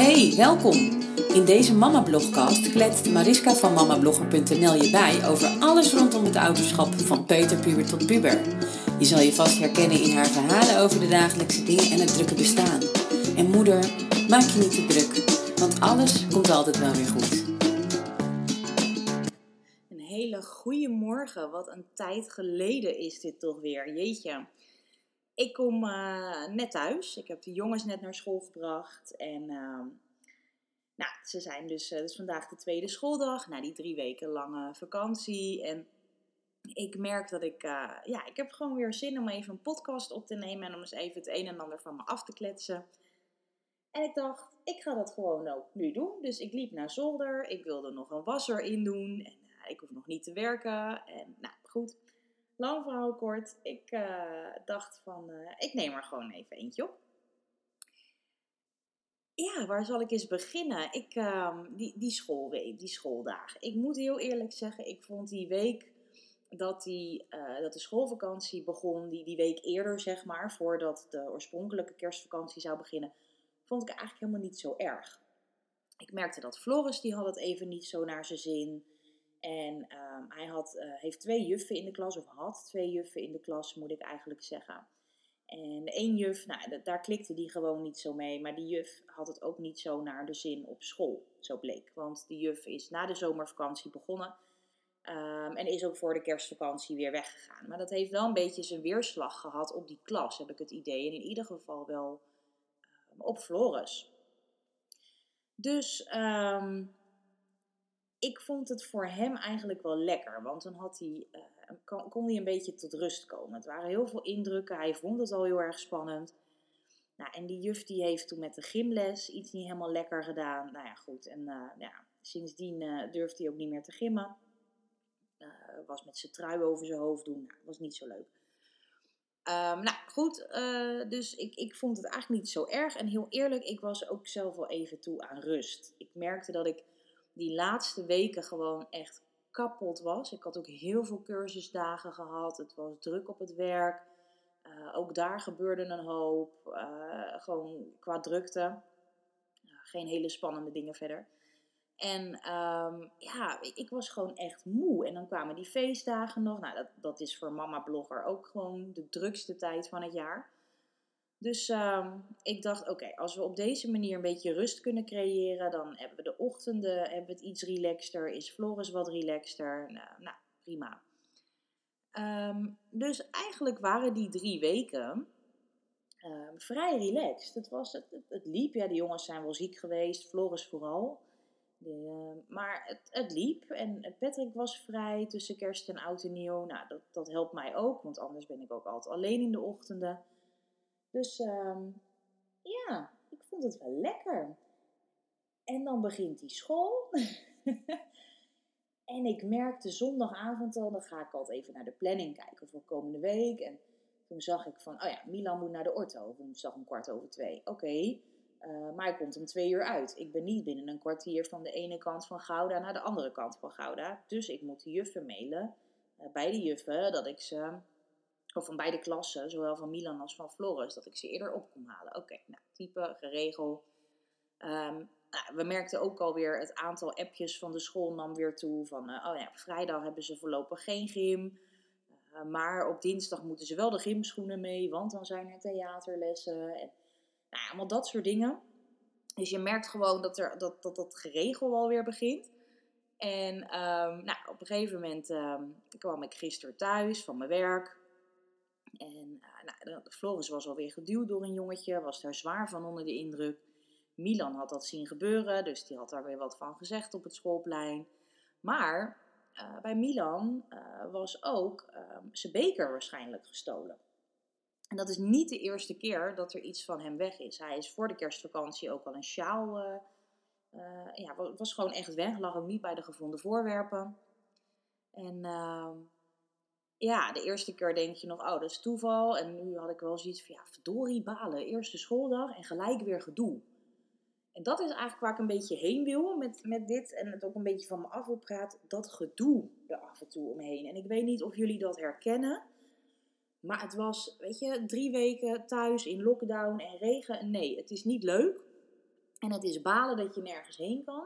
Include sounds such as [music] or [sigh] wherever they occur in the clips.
Hey, welkom! In deze Mama Blogcast kletst Mariska van mamablogger.nl je bij over alles rondom het ouderschap van peuterpuber tot puber. Je zal je vast herkennen in haar verhalen over de dagelijkse dingen en het drukke bestaan. En moeder, maak je niet te druk, want alles komt altijd wel weer goed. Een hele goede morgen. Wat een tijd geleden is dit toch weer. Jeetje. Ik kom eh, net thuis. Ik heb de jongens net naar school gebracht. En uh, nou, ze zijn dus, dus vandaag de tweede schooldag. Na die drie weken lange vakantie. En ik merk dat ik, uh, ja, ik heb gewoon weer zin om even een podcast op te nemen. En om eens even het een en ander van me af te kletsen. En ik dacht, ik ga dat gewoon ook nu doen. Dus ik liep naar zolder. Ik wilde nog een wasser in doen. En ik hoef nog niet te werken. En nou, goed. Lang verhaal kort. Ik uh, dacht van, uh, ik neem er gewoon even eentje op. Ja, waar zal ik eens beginnen? Ik, uh, die, die schoolweek, die schooldagen. Ik moet heel eerlijk zeggen, ik vond die week dat, die, uh, dat de schoolvakantie begon, die, die week eerder zeg maar, voordat de oorspronkelijke kerstvakantie zou beginnen, vond ik eigenlijk helemaal niet zo erg. Ik merkte dat Floris, die had het even niet zo naar zijn zin. En um, hij had, uh, heeft twee juffen in de klas, of had twee juffen in de klas, moet ik eigenlijk zeggen. En één juf, nou, daar klikte die gewoon niet zo mee. Maar die juf had het ook niet zo naar de zin op school, zo bleek. Want die juf is na de zomervakantie begonnen. Um, en is ook voor de kerstvakantie weer weggegaan. Maar dat heeft wel een beetje zijn weerslag gehad op die klas, heb ik het idee. En in ieder geval wel um, op Floris. Dus ik vond het voor hem eigenlijk wel lekker. Want dan had hij, uh, kon, kon, hij een beetje tot rust komen. Het waren heel veel indrukken. Hij vond het al heel erg spannend. Nou, en die juf die heeft toen met de gymles iets niet helemaal lekker gedaan. Nou ja, goed. En uh, ja, sindsdien uh, durfde hij ook niet meer te gimmen. was met zijn trui over zijn hoofd doen. Nou, was niet zo leuk. Um, nou goed, dus ik, ik vond het eigenlijk niet zo erg. En heel eerlijk, ik was ook zelf wel even toe aan rust. Ik merkte dat ik die laatste weken gewoon echt kapot was. Ik had ook heel veel cursusdagen gehad. Het was druk op het werk. Uh, ook daar gebeurde een hoop. Uh, gewoon qua drukte. Geen hele spannende dingen verder. En um, ja, ik was gewoon echt moe. En dan kwamen die feestdagen nog. Nou, dat, dat is voor mama-blogger ook gewoon de drukste tijd van het jaar. Dus um, ik dacht, oké, als we op deze manier een beetje rust kunnen creëren, dan hebben we de ochtenden, hebben we het iets relaxter, is Floris wat relaxter. Nou, nou prima. Um, dus eigenlijk waren die drie weken um, vrij relaxed. Het, was, het, het, liep, ja, de jongens zijn wel ziek geweest, Floris vooral. De, maar het, het, liep en Patrick was vrij tussen kerst en oud en nieuw. Nou, dat, dat helpt mij ook, want anders ben ik ook altijd alleen in de ochtenden. Dus um, ja, ik vond het wel lekker. En dan begint die school. [laughs] en ik merkte zondagavond al, dan ga ik altijd even naar de planning kijken voor komende week. En toen zag ik van, oh ja, Milan moet naar de orto, woensdag om kwart over twee. Oké, uh, maar hij komt om twee uur uit. Ik ben niet binnen een kwartier van de ene kant van Gouda naar de andere kant van Gouda. Dus ik moet de juffen mailen, uh, bij de juffen, dat ik ze of van beide klassen, zowel van Milan als van Floris, dat ik ze eerder op kon halen. Oké, nou, type, geregeld. Um, nou, we merkten ook alweer het aantal appjes van de school nam weer toe. Van, uh, oh ja, vrijdag hebben ze voorlopig geen gym. Uh, maar op dinsdag moeten ze wel de gymschoenen mee, want dan zijn er theaterlessen. En, nou, allemaal dat soort dingen. Dus je merkt gewoon dat er, dat, dat, dat geregel alweer begint. En um, nou, op een gegeven moment um, kwam ik gisteren thuis van mijn werk. En uh, nou, Floris was alweer geduwd door een jongetje, was daar zwaar van onder de indruk. Milan had dat zien gebeuren, dus die had daar weer wat van gezegd op het schoolplein. Maar uh, bij Milan uh, was ook zijn beker waarschijnlijk gestolen. En dat is niet de eerste keer dat er iets van hem weg is. Hij is voor de kerstvakantie ook al een sjaal. ja, was gewoon echt weg, lag ook niet bij de gevonden voorwerpen. En ehm, ja, de eerste keer denk je nog, oh, dat is toeval. En nu had ik wel zoiets van, ja, verdorie, balen. Eerste schooldag en gelijk weer gedoe. En dat is eigenlijk waar ik een beetje heen wil met, met dit. En het ook een beetje van me af wil. Dat gedoe er af en toe omheen. En ik weet niet of jullie dat herkennen. Maar het was, weet je, drie weken thuis in lockdown en regen. Nee, het is niet leuk. En het is balen dat je nergens heen kan.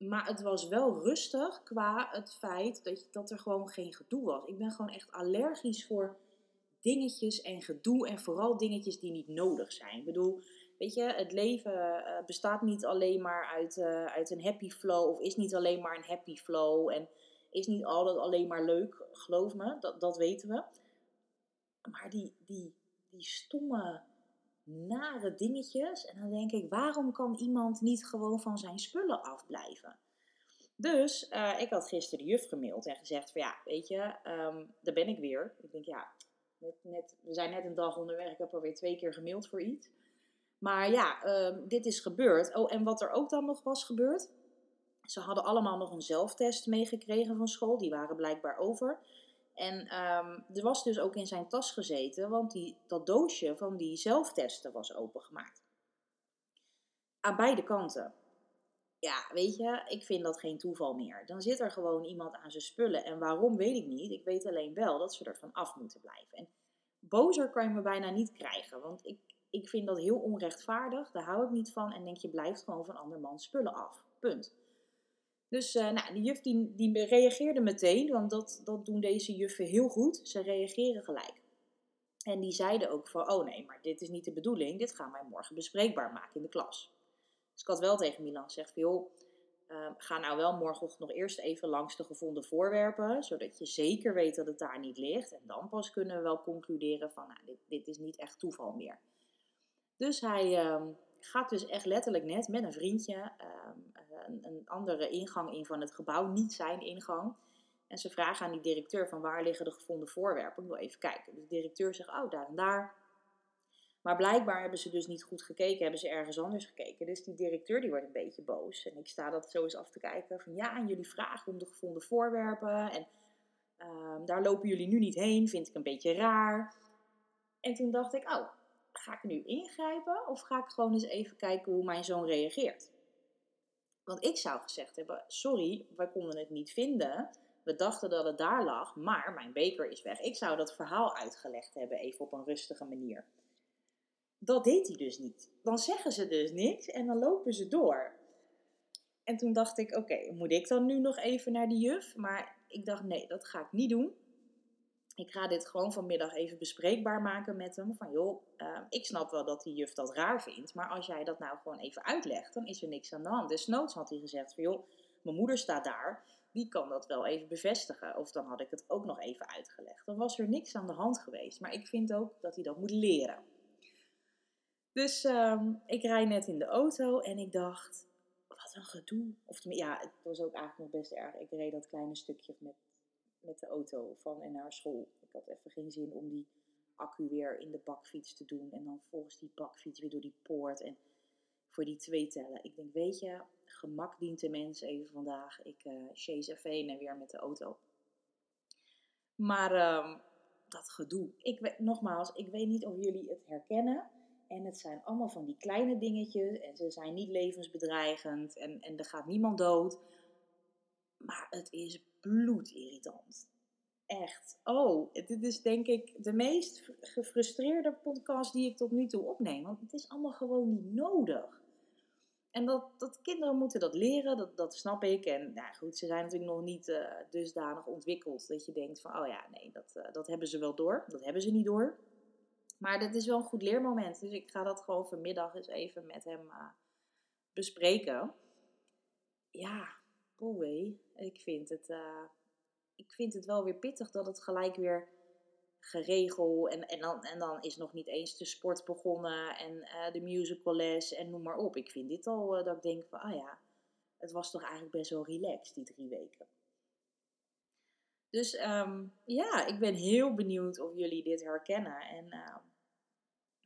Maar het was wel rustig qua het feit dat, dat er gewoon geen gedoe was. Ik ben gewoon echt allergisch voor dingetjes en gedoe. En vooral dingetjes die niet nodig zijn. Ik bedoel, weet je, het leven eh, bestaat niet alleen maar uit, uh, uit een happy flow. Of is niet alleen maar een happy flow. En is niet altijd alleen maar leuk, geloof me. Dat, dat weten we. Maar die, die, die stomme, nare dingetjes. En dan denk ik, waarom kan iemand niet gewoon van zijn spullen afblijven? Dus uh, ik had gisteren de juf gemaild en gezegd van ja, weet je, um, daar ben ik weer. Ik denk ja, net, net, we zijn net een dag onderweg. Ik heb alweer twee keer gemaild voor iets. Maar ja, um, dit is gebeurd. Oh, en wat er ook dan nog was gebeurd. Ze hadden allemaal nog een zelftest meegekregen van school. Die waren blijkbaar over. En um, er was dus ook in zijn tas gezeten, want die, dat doosje van die zelftesten was opengemaakt. Aan beide kanten. Ja, weet je, ik vind dat geen toeval meer. Dan zit er gewoon iemand aan zijn spullen. En waarom weet ik niet. Ik weet alleen wel dat ze er van af moeten blijven. En bozer kan je me bijna niet krijgen. Want ik, ik vind dat heel onrechtvaardig. Daar hou ik niet van. En denk je blijft gewoon van andermans spullen af. Punt. Dus uh, nou, de juf die, die reageerde meteen, want dat, dat doen deze juffen heel goed. Ze reageren gelijk. En die zeiden ook van, oh nee, maar dit is niet de bedoeling. Dit gaan wij morgen bespreekbaar maken in de klas. Dus ik had wel tegen Milan gezegd van, joh, uh, ga nou wel morgenochtend nog eerst even langs de gevonden voorwerpen. Zodat je zeker weet dat het daar niet ligt. En dan pas kunnen we wel concluderen van, nou, dit, dit is niet echt toeval meer. Dus hij uh, gaat dus echt letterlijk net met een vriendje een, andere ingang in van het gebouw, niet zijn ingang. En ze vragen aan die directeur van waar liggen de gevonden voorwerpen. Ik wil even kijken. De directeur zegt, oh daar en daar. Maar blijkbaar hebben ze dus niet goed gekeken, hebben ze ergens anders gekeken. Dus die directeur die wordt een beetje boos. En ik sta dat zo eens af te kijken van ja, en jullie vragen om de gevonden voorwerpen. En uh, daar lopen jullie nu niet heen, vind ik een beetje raar. En toen dacht ik, oh, ga ik nu ingrijpen of ga ik gewoon eens even kijken hoe mijn zoon reageert? Want ik zou gezegd hebben: sorry, wij konden het niet vinden. We dachten dat het daar lag, maar mijn beker is weg. Ik zou dat verhaal uitgelegd hebben, even op een rustige manier. Dat deed hij dus niet. Dan zeggen ze dus niks en dan lopen ze door. En toen dacht ik: oké, moet ik dan nu nog even naar die juf? Maar ik dacht: nee, dat ga ik niet doen ik ga dit gewoon vanmiddag even bespreekbaar maken met hem. Van joh, uh, ik snap wel dat die juf dat raar vindt. Maar als jij dat nou gewoon even uitlegt, dan is er niks aan de hand. Dus noods had hij gezegd van joh, mijn moeder staat daar. Die kan dat wel even bevestigen. Of dan had ik het ook nog even uitgelegd. Dan was er niks aan de hand geweest. Maar ik vind ook dat hij dat moet leren. Dus um, ik rij net in de auto en ik dacht, wat een gedoe. Of ja, het was ook eigenlijk nog best erg. Ik reed dat kleine stukje met met de auto van en naar school. Ik had even geen zin om die accu weer in de bakfiets te doen. En dan volgens die bakfiets weer door die poort. En voor die twee tellen. Ik denk, weet je, gemak dient de mens even vandaag. Ik uh, chase even en weer met de auto. Maar um, dat gedoe. Ik weet, nogmaals, ik weet niet of jullie het herkennen. En het zijn allemaal van die kleine dingetjes. En ze zijn niet levensbedreigend. En, en er gaat niemand dood. Maar het is bloedirritant. Echt. Oh, dit is denk ik de meest gefrustreerde podcast die ik tot nu toe opneem. Want het is allemaal gewoon niet nodig. En dat, dat kinderen moeten dat leren, dat, dat snap ik. En nou goed, ze zijn natuurlijk nog niet uh, dusdanig ontwikkeld dat je denkt van, oh ja, nee, dat, uh, dat hebben ze wel door. Dat hebben ze niet door. Maar dat is wel een goed leermoment. Dus ik ga dat gewoon vanmiddag eens even met hem uh, bespreken. Ja, ik vind het, uh, ik vind het wel weer pittig dat het gelijk weer geregeld en, en, dan, en dan is nog niet eens de sport begonnen en uh, de musical les en noem maar op. Ik vind dit al uh, dat ik denk van, ah ja, het was toch eigenlijk best wel relaxed die drie weken. Dus um, ja, ik ben heel benieuwd of jullie dit herkennen en, uh,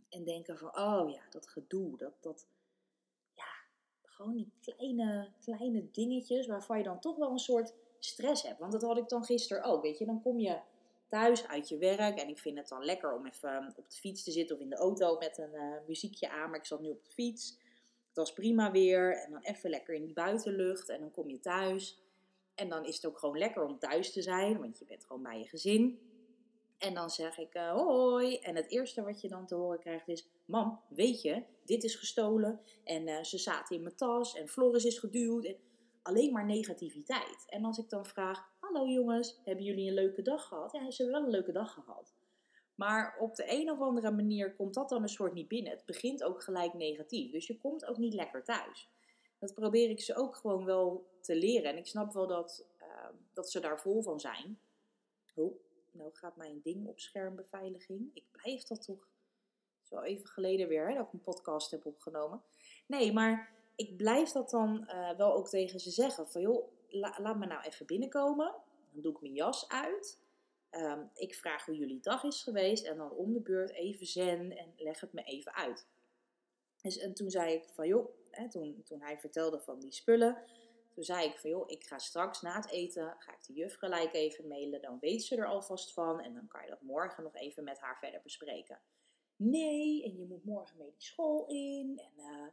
en denken van, oh ja, dat gedoe, dat, dat, gewoon die kleine, kleine dingetjes waarvan je dan toch wel een soort stress hebt. Want dat had ik dan gisteren ook, weet je. Dan kom je thuis uit je werk en ik vind het dan lekker om even ehm, op de fiets te zitten of in de auto met een uh, muziekje aan. Maar ik zat nu op de fiets. Het was prima weer en dan even lekker in die buitenlucht en dan kom je thuis. En dan is het ook gewoon lekker om thuis te zijn, want je bent gewoon bij je gezin. En dan zeg ik uh, hoi. En het eerste wat je dan te horen krijgt is: Mam, weet je, dit is gestolen en eh, ze zaten in mijn tas en Floris is geduwd. En alleen maar negativiteit. En als ik dan vraag, hallo jongens, hebben jullie een leuke dag gehad? Ja, ze hebben wel een leuke dag gehad. Maar op de een of andere manier komt dat dan een soort niet binnen. Het begint ook gelijk negatief. Dus je komt ook niet lekker thuis. Dat probeer ik ze ook gewoon wel te leren. En ik snap wel dat, ehm, dat ze daar vol van zijn. Oh, nou gaat mijn ding op schermbeveiliging. Ik blijf dat toch zo even geleden weer, hè, dat ik een podcast heb opgenomen. Nee, maar ik blijf dat dan uh, wel ook tegen ze zeggen. Van joh, laat me nou even binnenkomen. Dan doe ik mijn jas uit. Um, ik vraag hoe jullie dag is geweest. En dan om de beurt even zen en leg het me even uit. Dus, en toen zei ik van joh, hè, toen, toen hij vertelde van die spullen. Toen zei ik van joh, ik ga straks na het eten, ga ik de juf gelijk even mailen. Dan weet ze er alvast van. En dan kan je dat morgen nog even met haar verder bespreken. Nee, en je moet morgen mee die school in. En uh,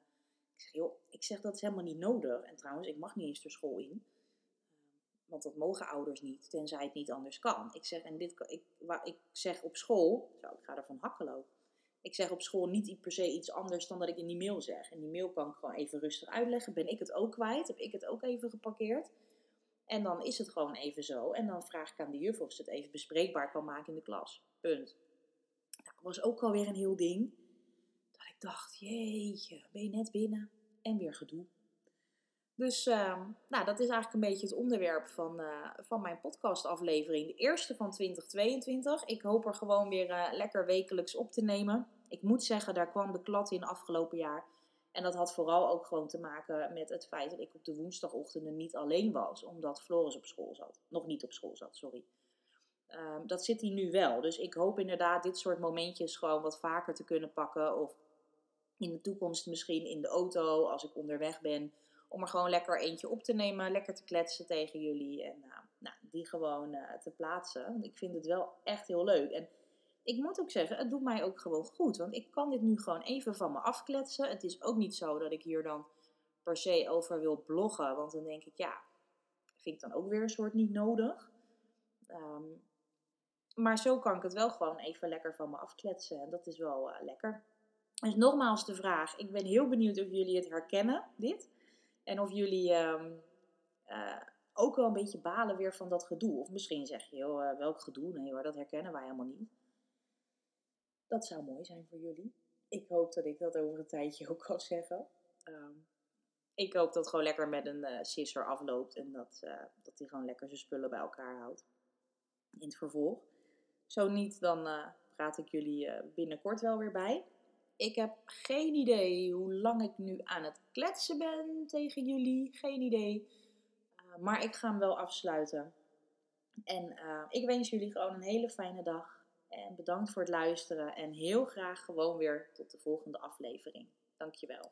ik zeg joh, ik zeg dat is helemaal niet nodig. En trouwens, ik mag niet eens de school in. Want dat mogen ouders niet, tenzij het niet anders kan. Ik zeg, en dit, ik, ik zeg op school, ik ga er van hakken lopen. Ik zeg op school niet per se iets anders dan dat ik in die mail zeg. En die mail kan ik gewoon even rustig uitleggen. Ben ik het ook kwijt? Heb ik het ook even geparkeerd? En dan is het gewoon even zo. En dan vraag ik aan de juf of ze het even bespreekbaar kan maken in de klas. Punt. Nou, dat was ook alweer een heel ding. Dat ik dacht, jeetje, ben je net binnen? En weer gedoe. Dus uh, nou, dat is eigenlijk een beetje het onderwerp van, uh, van mijn podcastaflevering. De eerste van 2022. Ik hoop er gewoon weer uh, lekker wekelijks op te nemen. Ik moet zeggen, daar kwam de klad in afgelopen jaar. En dat had vooral ook gewoon te maken met het feit dat ik op de woensdagochtenden niet alleen was. Omdat Floris op school zat. Nog niet op school zat, sorry. Uh, dat zit hij nu wel. Dus ik hoop inderdaad dit soort momentjes gewoon wat vaker te kunnen pakken. Of in de toekomst misschien in de auto als ik onderweg ben om er gewoon lekker eentje op te nemen, lekker te kletsen tegen jullie en uh, nou, die gewoon uh, te plaatsen. Ik vind het wel echt heel leuk. En ik moet ook zeggen, het doet mij ook gewoon goed. Want ik kan dit nu gewoon even van me afkletsen. Het is ook niet zo dat ik hier dan per se over wil bloggen. Want dan denk ik, ja, vind ik dan ook weer een soort niet nodig. Um, maar zo kan ik het wel gewoon even lekker van me afkletsen. En dat is wel uh, lekker. Dus nogmaals de vraag. Ik ben heel benieuwd of jullie het herkennen, dit. En of jullie um, uh, ook wel een beetje balen weer van dat gedoe. Of misschien zeg je, joh, uh, welk gedoe? Nee hoor, dat herkennen wij helemaal niet. Dat zou mooi zijn voor jullie. Ik hoop dat ik dat over een tijdje ook kan zeggen. Um, ik hoop dat het gewoon lekker met een uh, sisser afloopt. En dat, dat hij gewoon lekker zijn spullen bij elkaar houdt. In het vervolg. Zo niet, dan praat ik jullie binnenkort wel weer bij. Ik heb geen idee hoe lang ik nu aan het kletsen ben tegen jullie. Geen idee. Uh, maar ik ga hem wel afsluiten. En uh, ik wens jullie gewoon een hele fijne dag. En bedankt voor het luisteren. En heel graag gewoon weer tot de volgende aflevering. Dankjewel.